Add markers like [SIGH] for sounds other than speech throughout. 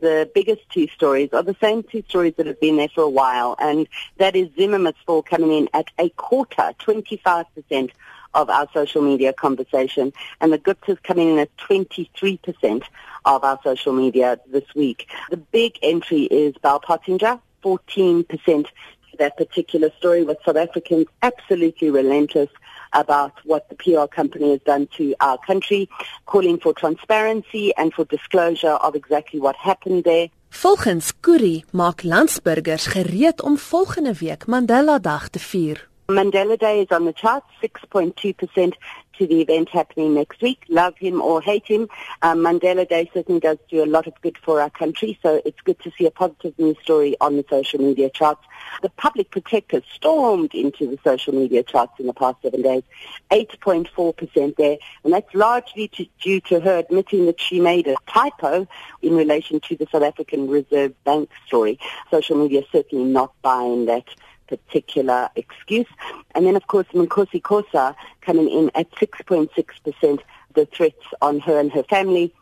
the biggest two stories are the same two stories that have been there for a while, and that is Zimmerman's fall coming in at a quarter, 25% of our social media conversation, and the Gupta's coming in at 23% of our social media this week. The big entry is Bell Pottinger, 14% to that particular story with South Africans absolutely relentless about what the PR company has done to our country, calling for transparency and for disclosure of exactly what happened there. Volgens Kuri maak landsburgers gereed om volgende week Mandela Dag te vier. Mandela Day is on the chart, 6.2% to the event happening next week. Love him or hate him, um, Mandela Day certainly does do a lot of good for our country, so it's good to see a positive news story on the social media charts. The public protector stormed into the social media charts in the past seven days, 8.4% there, and that's largely to, due to her admitting that she made a typo in relation to the South African Reserve Bank story. Social media certainly not buying that particular excuse. And then, of course, Makhosi Khoza coming in at 6.6%, the threats on her and her family.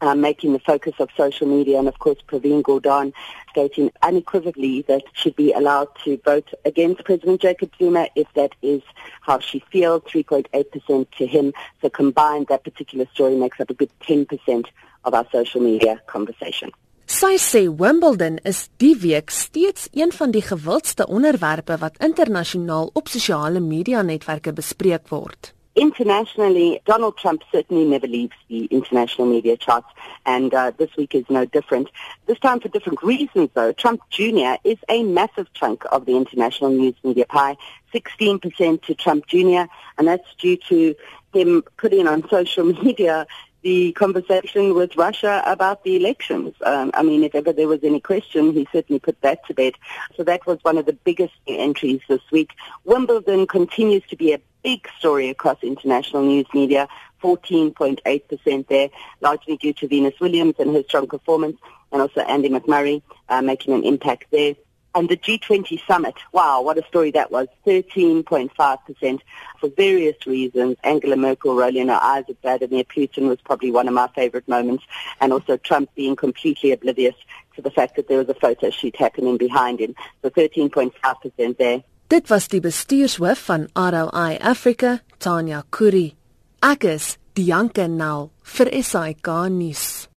Uh, making the focus of social media and of course Pravin Gordhan stating unequivocally that she'd be allowed to vote against President Jacob Zuma if that is how she feels, 3.8% to him. So combined, that particular story makes up a good 10% of our social media conversation. Sy sê Wimbledon is die week steeds een van die gewildste onderwerpe wat internasionaal op sosiale media netwerke bespreek word. Internationally, Donald Trump certainly never leaves the international media charts, and uh, this week is no different. This time for different reasons, though. Trump Jr. is a massive chunk of the international news media pie, 16% to Trump Jr., and that's due to him putting on social [LAUGHS] media the conversation with Russia about the elections. Um, I mean, if ever there was any question, he certainly put that to bed. So that was one of the biggest entries this week. Wimbledon continues to be a big story across international news media, 14.8% there, largely due to Venus Williams and her strong performance, and also Andy McMurray uh, making an impact there. And the G20 summit, wow, what a story that was, 13.5% for various reasons. Angela Merkel rolling her eyes at Vladimir Putin was probably one of my favorite moments. And also Trump being completely oblivious to the fact that there was a photo shoot happening behind him. So 13.5% there. Dit was die bestuurshoof van ROI Africa, Tanya Kuri. Ek is Dianke Nel vir SAK nuus.